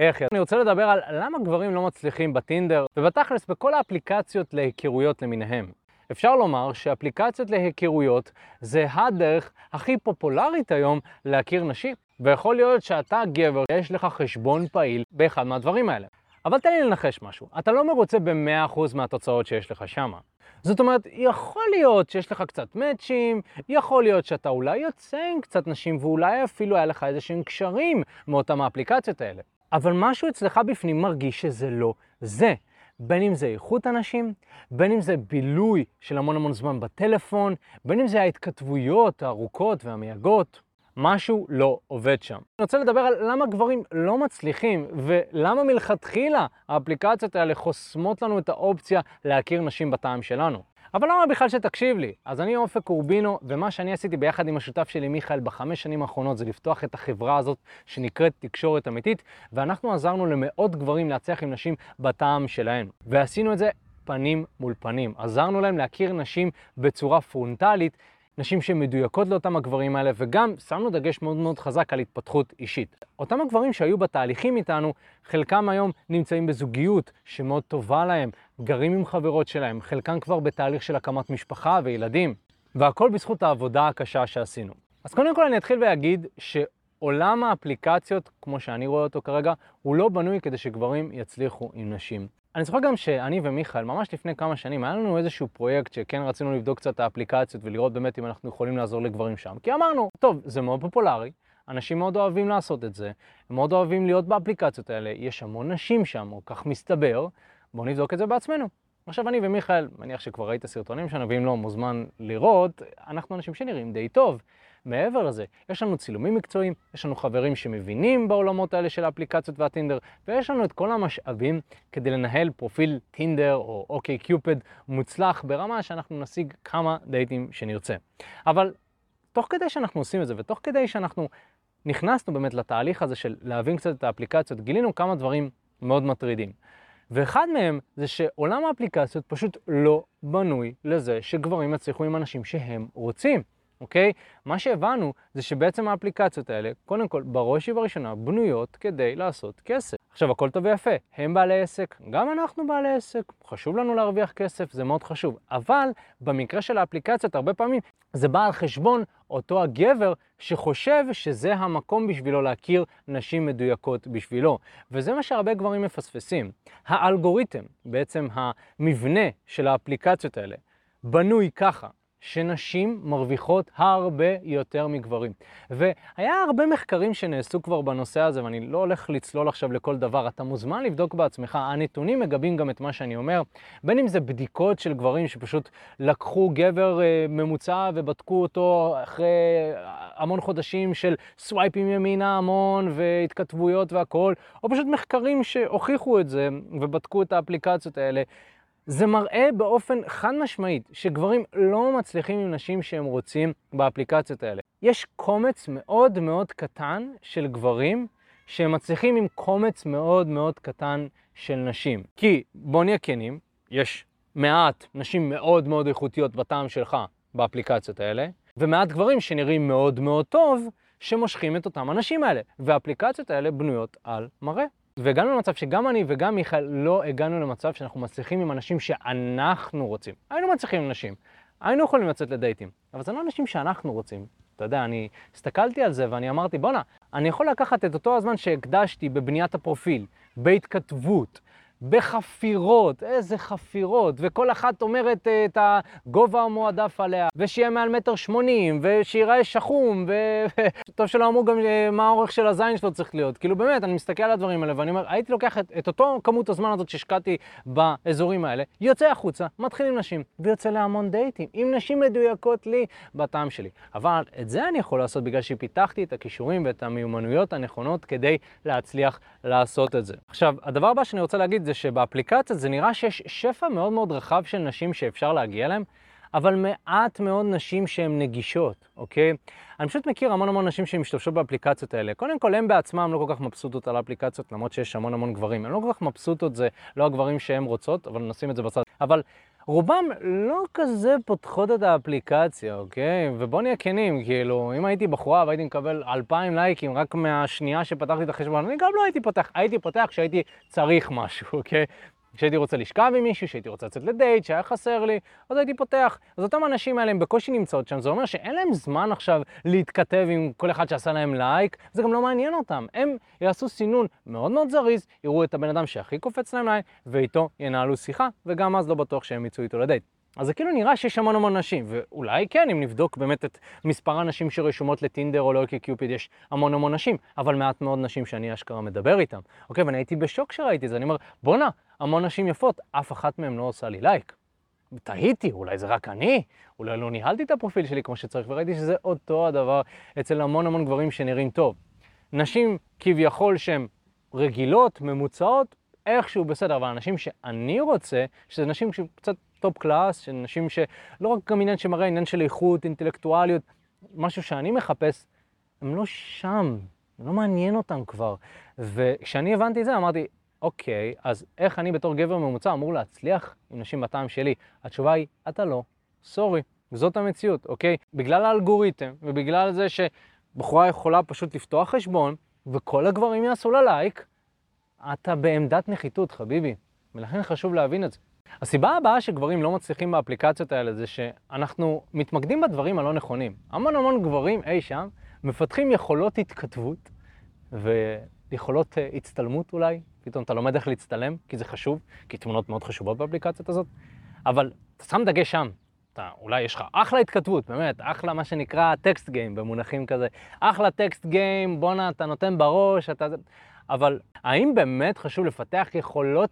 איך? אני רוצה לדבר על למה גברים לא מצליחים בטינדר, ובתכלס בכל האפליקציות להיכרויות למיניהם. אפשר לומר שאפליקציות להיכרויות זה הדרך הכי פופולרית היום להכיר נשים. ויכול להיות שאתה גבר, יש לך חשבון פעיל באחד מהדברים האלה. אבל תן לי לנחש משהו, אתה לא מרוצה ב-100% מהתוצאות שיש לך שמה. זאת אומרת, יכול להיות שיש לך קצת מאצ'ים, יכול להיות שאתה אולי יוצא עם קצת נשים ואולי אפילו היה לך איזה שהם קשרים מאותם האפליקציות האלה. אבל משהו אצלך בפנים מרגיש שזה לא זה. בין אם זה איכות אנשים, בין אם זה בילוי של המון המון זמן בטלפון, בין אם זה ההתכתבויות הארוכות והמייגות. משהו לא עובד שם. אני רוצה לדבר על למה גברים לא מצליחים ולמה מלכתחילה האפליקציות האלה חוסמות לנו את האופציה להכיר נשים בטעם שלנו. אבל למה בכלל שתקשיב לי? אז אני אופק קורבינו, ומה שאני עשיתי ביחד עם השותף שלי מיכאל בחמש שנים האחרונות זה לפתוח את החברה הזאת שנקראת תקשורת אמיתית, ואנחנו עזרנו למאות גברים להצליח עם נשים בטעם שלהם. ועשינו את זה פנים מול פנים. עזרנו להם להכיר נשים בצורה פרונטלית, נשים שמדויקות לאותם הגברים האלה, וגם שמנו דגש מאוד מאוד חזק על התפתחות אישית. אותם הגברים שהיו בתהליכים איתנו, חלקם היום נמצאים בזוגיות שמאוד טובה להם, גרים עם חברות שלהם, חלקם כבר בתהליך של הקמת משפחה וילדים, והכל בזכות העבודה הקשה שעשינו. אז קודם כל אני אתחיל ואגיד שעולם האפליקציות, כמו שאני רואה אותו כרגע, הוא לא בנוי כדי שגברים יצליחו עם נשים. אני זוכר גם שאני ומיכאל, ממש לפני כמה שנים, היה לנו איזשהו פרויקט שכן רצינו לבדוק קצת את האפליקציות ולראות באמת אם אנחנו יכולים לעזור לגברים שם. כי אמרנו, טוב, זה מאוד פופולרי, אנשים מאוד אוהבים לעשות את זה, הם מאוד אוהבים להיות באפליקציות האלה, יש המון נשים שם, או כך מסתבר, בואו נבדוק את זה בעצמנו. עכשיו אני ומיכאל, מניח שכבר ראית סרטונים שלנו, ואם לא, מוזמן לראות, אנחנו אנשים שנראים די טוב. מעבר לזה, יש לנו צילומים מקצועיים, יש לנו חברים שמבינים בעולמות האלה של האפליקציות והטינדר, ויש לנו את כל המשאבים כדי לנהל פרופיל טינדר או אוקיי קיופד מוצלח ברמה שאנחנו נשיג כמה דייטים שנרצה. אבל תוך כדי שאנחנו עושים את זה, ותוך כדי שאנחנו נכנסנו באמת לתהליך הזה של להבין קצת את האפליקציות, גילינו כמה דברים מאוד מטרידים. ואחד מהם זה שעולם האפליקציות פשוט לא בנוי לזה שגברים יצליחו עם אנשים שהם רוצים. אוקיי? מה שהבנו זה שבעצם האפליקציות האלה, קודם כל, בראש ובראשונה, בנויות כדי לעשות כסף. עכשיו, הכל טוב ויפה, הם בעלי עסק, גם אנחנו בעלי עסק, חשוב לנו להרוויח כסף, זה מאוד חשוב. אבל במקרה של האפליקציות, הרבה פעמים זה בא על חשבון אותו הגבר שחושב שזה המקום בשבילו להכיר נשים מדויקות בשבילו. וזה מה שהרבה גברים מפספסים. האלגוריתם, בעצם המבנה של האפליקציות האלה, בנוי ככה. שנשים מרוויחות הרבה יותר מגברים. והיה הרבה מחקרים שנעשו כבר בנושא הזה, ואני לא הולך לצלול עכשיו לכל דבר, אתה מוזמן לבדוק בעצמך, הנתונים מגבים גם את מה שאני אומר, בין אם זה בדיקות של גברים שפשוט לקחו גבר אה, ממוצע ובדקו אותו אחרי המון חודשים של סווייפים ימינה המון והתכתבויות והכול, או פשוט מחקרים שהוכיחו את זה ובדקו את האפליקציות האלה. זה מראה באופן חד משמעית שגברים לא מצליחים עם נשים שהם רוצים באפליקציות האלה. יש קומץ מאוד מאוד קטן של גברים שהם מצליחים עם קומץ מאוד מאוד קטן של נשים. כי בוא נהיה כנים, יש מעט נשים מאוד מאוד איכותיות בטעם שלך באפליקציות האלה, ומעט גברים שנראים מאוד מאוד טוב שמושכים את אותם אנשים האלה. והאפליקציות האלה בנויות על מראה. והגענו למצב שגם אני וגם מיכאל לא הגענו למצב שאנחנו מצליחים עם אנשים שאנחנו רוצים. היינו מצליחים עם נשים, היינו יכולים לצאת לדייטים, אבל זה לא אנשים שאנחנו רוצים. אתה יודע, אני הסתכלתי על זה ואני אמרתי, בואנה, אני יכול לקחת את אותו הזמן שהקדשתי בבניית הפרופיל, בהתכתבות, בחפירות, איזה חפירות, וכל אחת אומרת אה, את הגובה המועדף עליה, ושיהיה מעל מטר שמונים, ושיראה שחום, וטוב שלא אמרו גם אה, מה האורך של הזין שלו צריך להיות. כאילו באמת, אני מסתכל על הדברים האלה, ואני אומר, הייתי לוקח את, את אותו כמות הזמן הזאת שהשקעתי באזורים האלה, יוצא החוצה, מתחיל עם נשים, ויוצא להמון דייטים, עם נשים מדויקות לי בטעם שלי. אבל את זה אני יכול לעשות בגלל שפיתחתי את הכישורים ואת המיומנויות הנכונות כדי להצליח לעשות את זה. עכשיו, הדבר הבא שאני רוצה להגיד זה שבאפליקציה זה נראה שיש שפע מאוד מאוד רחב של נשים שאפשר להגיע אליהן, אבל מעט מאוד נשים שהן נגישות, אוקיי? אני פשוט מכיר המון המון נשים שמשתמשות באפליקציות האלה. קודם כל, הן בעצמן לא כל כך מבסוטות על האפליקציות, למרות שיש המון המון גברים. הן לא כל כך מבסוטות, זה לא הגברים שהן רוצות, אבל נשים את זה בצד. אבל רובם לא כזה פותחות את האפליקציה, אוקיי? ובוא נהיה כנים, כאילו, אם הייתי בחורה והייתי מקבל אלפיים לייקים רק מהשנייה שפתחתי את החשבון, אני גם לא הייתי פותח, הייתי פותח כשהייתי צריך משהו, אוקיי? כשהייתי רוצה לשכב עם מישהו, כשהייתי רוצה לצאת לדייט, שהיה חסר לי, אז הייתי פותח. אז אותם האנשים האלה הם בקושי נמצאות שם, זה אומר שאין להם זמן עכשיו להתכתב עם כל אחד שעשה להם לייק, זה גם לא מעניין אותם. הם יעשו סינון מאוד מאוד זריז, יראו את הבן אדם שהכי קופץ להם לייק, ואיתו ינהלו שיחה, וגם אז לא בטוח שהם יצאו איתו לדייט. אז זה כאילו נראה שיש המון המון נשים, ואולי כן, אם נבדוק באמת את מספר הנשים שרשומות לטינדר או ל OkCupid, יש המון המון נשים, אבל מעט מאוד נשים שאני אשכרה מדבר איתן. אוקיי, ואני הייתי בשוק כשראיתי את זה, אני אומר, בואנה, המון נשים יפות, אף אחת מהן לא עושה לי לייק. תהיתי, אולי זה רק אני, אולי לא ניהלתי את הפרופיל שלי כמו שצריך, וראיתי שזה אותו הדבר אצל המון המון גברים שנראים טוב. נשים כביכול שהן רגילות, ממוצעות, איכשהו בסדר, אבל הנשים שאני רוצה, שזה נשים שקצת top class, של נשים שלא רק גם עניין שמראה עניין של איכות, אינטלקטואליות, משהו שאני מחפש, הם לא שם, לא מעניין אותם כבר. וכשאני הבנתי את זה, אמרתי, אוקיי, אז איך אני בתור גבר ממוצע אמור להצליח עם נשים בטעם שלי? התשובה היא, אתה לא, סורי, זאת המציאות, אוקיי? בגלל האלגוריתם ובגלל זה שבחורה יכולה פשוט לפתוח חשבון וכל הגברים יעשו לה לייק, אתה בעמדת נחיתות, חביבי, ולכן חשוב להבין את זה. הסיבה הבאה שגברים לא מצליחים באפליקציות האלה זה שאנחנו מתמקדים בדברים הלא נכונים. המון המון גברים אי שם מפתחים יכולות התכתבות ויכולות uh, הצטלמות אולי, פתאום אתה לומד איך להצטלם, כי זה חשוב, כי תמונות מאוד חשובות באפליקציות הזאת, אבל אתה שם דגש שם. אתה, אולי יש לך אחלה התכתבות, באמת, אחלה מה שנקרא טקסט גיים במונחים כזה. אחלה טקסט גיים, בואנה, אתה נותן בראש, אתה... אבל האם באמת חשוב לפתח יכולות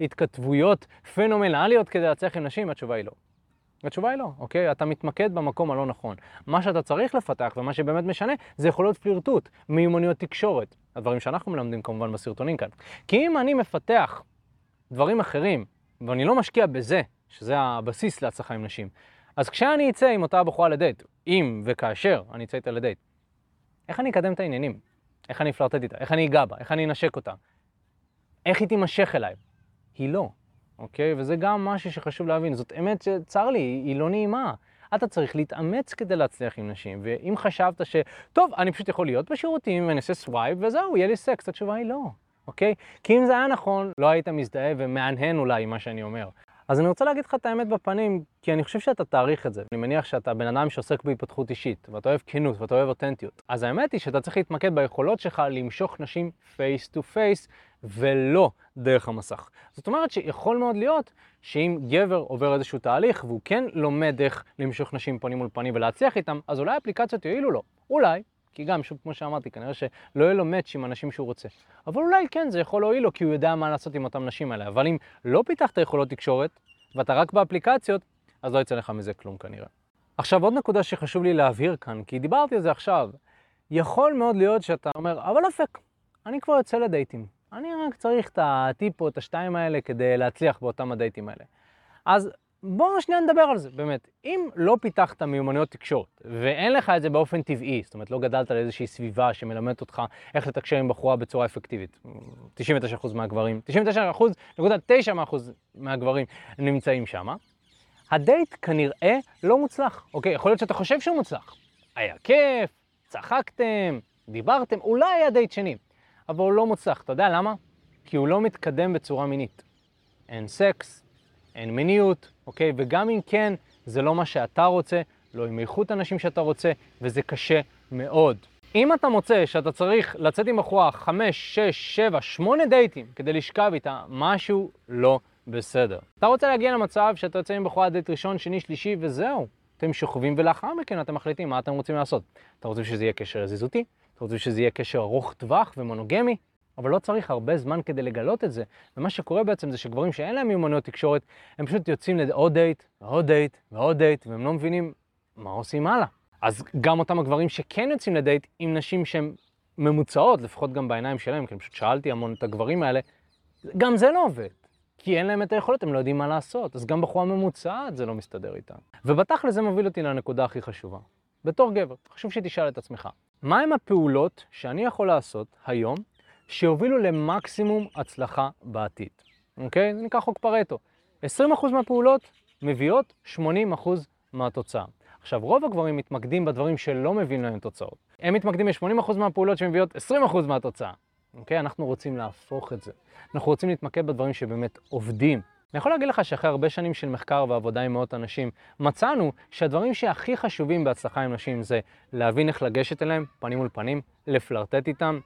התכתבויות פנומנליות כדי להצליח עם נשים? התשובה היא לא. התשובה היא לא, אוקיי? אתה מתמקד במקום הלא נכון. מה שאתה צריך לפתח ומה שבאמת משנה זה יכולות פלירטוט, מיומנויות תקשורת. הדברים שאנחנו מלמדים כמובן בסרטונים כאן. כי אם אני מפתח דברים אחרים ואני לא משקיע בזה, שזה הבסיס להצלחה עם נשים, אז כשאני אצא עם אותה בחורה לדייט, אם וכאשר אני אצא איתה לדייט, איך אני אקדם את העניינים? איך אני אפלרטט איתה? איך אני אגע בה? איך אני אנשק אותה? איך היא תימשך אליי? היא לא, אוקיי? וזה גם משהו שחשוב להבין. זאת אמת שצר לי, היא לא נעימה. אתה צריך להתאמץ כדי להצליח עם נשים, ואם חשבת ש... טוב, אני פשוט יכול להיות בשירותים ואני אעשה swipe וזהו, יהיה לי סקס, התשובה היא לא, אוקיי? כי אם זה היה נכון, לא היית מזדהה ומהנהן אולי עם מה שאני אומר. אז אני רוצה להגיד לך את האמת בפנים, כי אני חושב שאתה תעריך את זה. אני מניח שאתה בן אדם שעוסק בהתפתחות אישית, ואתה אוהב כנות, ואתה אוהב אותנטיות. אז האמת היא שאתה צריך להתמקד ביכולות שלך למשוך נשים face to face, ולא דרך המסך. זאת אומרת שיכול מאוד להיות שאם גבר עובר איזשהו תהליך, והוא כן לומד איך למשוך נשים פנים מול פנים ולהצליח איתם, אז אולי אפליקציות יועילו לו. אולי, כי גם, שוב, כמו שאמרתי, כנראה שלא יהיה לו match עם הנשים שהוא רוצה. אבל אולי כן, זה יכול להועיל לו, כי הוא יודע מה לעשות עם אותן נשים האלה. אבל אם לא פיתחת יכולות תקשורת, ואתה רק באפליקציות, אז לא יצא לך מזה כלום כנראה. עכשיו, עוד נקודה שחשוב לי להבהיר כאן, כי דיברתי על זה עכשיו. יכול מאוד להיות שאתה אומר, אבל אופק, אני כבר יוצא לדייטים. אני רק צריך את הטיפ או את השתיים האלה כדי להצליח באותם הדייטים האלה. אז בואו שנייה נדבר על זה, באמת. אם לא פיתחת מיומנויות תקשורת, ואין לך את זה באופן טבעי, זאת אומרת, לא גדלת על איזושהי סביבה שמלמדת אותך איך לתקשר עם בחורה בצורה אפקטיבית, 99% מהגברים, 99.9% מהגברים נמצאים שם, הדייט כנראה לא מוצלח. אוקיי, יכול להיות שאתה חושב שהוא מוצלח. היה כיף, צחקתם, דיברתם, אולי היה דייט שני, אבל הוא לא מוצלח. אתה יודע למה? כי הוא לא מתקדם בצורה מינית. אין סקס, אין מיניות, אוקיי? וגם אם כן, זה לא מה שאתה רוצה, לא עם איכות הנשים שאתה רוצה, וזה קשה מאוד. אם אתה מוצא שאתה צריך לצאת עם בחורה 5, 6, 7, 8 דייטים כדי לשכב איתה, משהו לא בסדר. אתה רוצה להגיע למצב שאתה יוצא עם בחורה דייט ראשון, שני, שלישי, וזהו. אתם שוכבים ולאחר מכן אתם מחליטים מה אתם רוצים לעשות. אתם רוצים שזה יהיה קשר יזיזותי? אתם רוצים שזה יהיה קשר ארוך טווח ומונוגמי? אבל לא צריך הרבה זמן כדי לגלות את זה. ומה שקורה בעצם זה שגברים שאין להם מיומנויות תקשורת, הם פשוט יוצאים לעוד דייט, ועוד דייט, ועוד דייט, והם לא מבינים מה עושים הלאה. אז גם אותם הגברים שכן יוצאים לדייט עם נשים שהן ממוצעות, לפחות גם בעיניים שלהם, כי אני פשוט שאלתי המון את הגברים האלה, גם זה לא עובד. כי אין להם את היכולת, הם לא יודעים מה לעשות. אז גם בחורה ממוצעת זה לא מסתדר איתם. ובתכל'ס זה מוביל אותי לנקודה הכי חשובה. בתור גבר, חשוב שתשאל את עצמך, מהם הפעולות שאני יכול לעשות היום שיובילו למקסימום הצלחה בעתיד? אוקיי? זה נקרא חוק פרטו. 20% מהפעולות מביאות 80% מהתוצאה. עכשיו, רוב הגברים מתמקדים בדברים שלא מביאים להם תוצאות. הם מתמקדים ב-80% מהפעולות שמביאות 20% מהתוצאה. אוקיי? אנחנו רוצים להפוך את זה. אנחנו רוצים להתמקד בדברים שבאמת עובדים. אני יכול להגיד לך שאחרי הרבה שנים של מחקר ועבודה עם מאות אנשים, מצאנו שהדברים שהכי חשובים בהצלחה עם נשים זה להבין איך לגשת אליהם, פנים מול פנים, לפלרטט איתם,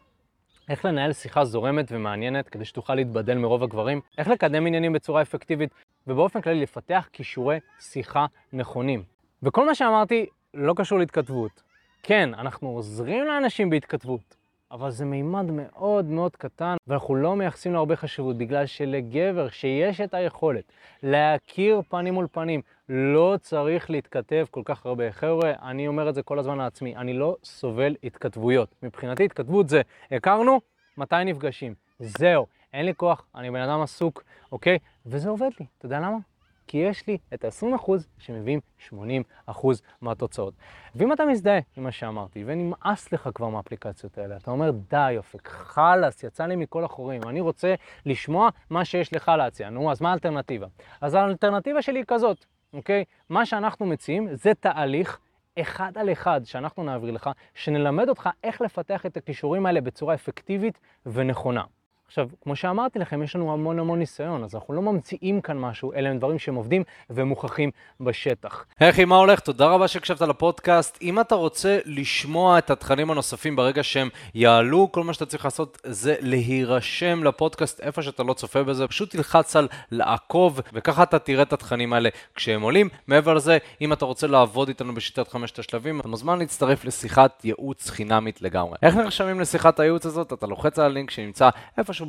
איך לנהל שיחה זורמת ומעניינת כדי שתוכל להתבדל מרוב הגברים, איך לקדם עניינים בצורה אפקטיבית, ובאופן כללי לפתח כישורי שיחה נכונים. וכל מה שאמרתי לא קשור להתכתבות. כן, אנחנו עוזרים לאנשים בהתכתבות, אבל זה מימד מאוד מאוד קטן, ואנחנו לא מייחסים לו הרבה חשיבות, בגלל שלגבר שיש את היכולת להכיר פנים מול פנים, לא צריך להתכתב כל כך הרבה. חבר'ה, אני אומר את זה כל הזמן לעצמי, אני לא סובל התכתבויות. מבחינתי התכתבות זה, הכרנו, מתי נפגשים? זהו, אין לי כוח, אני בן אדם עסוק, אוקיי? וזה עובד לי, אתה יודע למה? כי יש לי את ה-20% שמביאים 80% מהתוצאות. ואם אתה מזדהה עם מה שאמרתי, ונמאס לך כבר מהאפליקציות האלה, אתה אומר, די אופק, חלאס, יצא לי מכל החורים, אני רוצה לשמוע מה שיש לך להציע. נו, אז מה האלטרנטיבה? אז האלטרנטיבה שלי היא כזאת, אוקיי? מה שאנחנו מציעים זה תהליך אחד על אחד שאנחנו נעביר לך, שנלמד אותך איך לפתח את הכישורים האלה בצורה אפקטיבית ונכונה. עכשיו, כמו שאמרתי לכם, יש לנו המון המון ניסיון, אז אנחנו לא ממציאים כאן משהו, אלה הם דברים שהם עובדים ומוכחים בשטח. אחי, מה הולך? תודה רבה שהקשבת לפודקאסט. אם אתה רוצה לשמוע את התכנים הנוספים ברגע שהם יעלו, כל מה שאתה צריך לעשות זה להירשם לפודקאסט איפה שאתה לא צופה בזה, פשוט תלחץ על לעקוב, וככה אתה תראה את התכנים האלה כשהם עולים. מעבר לזה, אם אתה רוצה לעבוד איתנו בשיטת חמשת השלבים, אתה מוזמן להצטרף לשיחת ייעוץ חינמית לגמרי. איך נרשמים לשיחת הייעוץ הזאת? אתה לוחץ על הלינק שנמצא איפשהו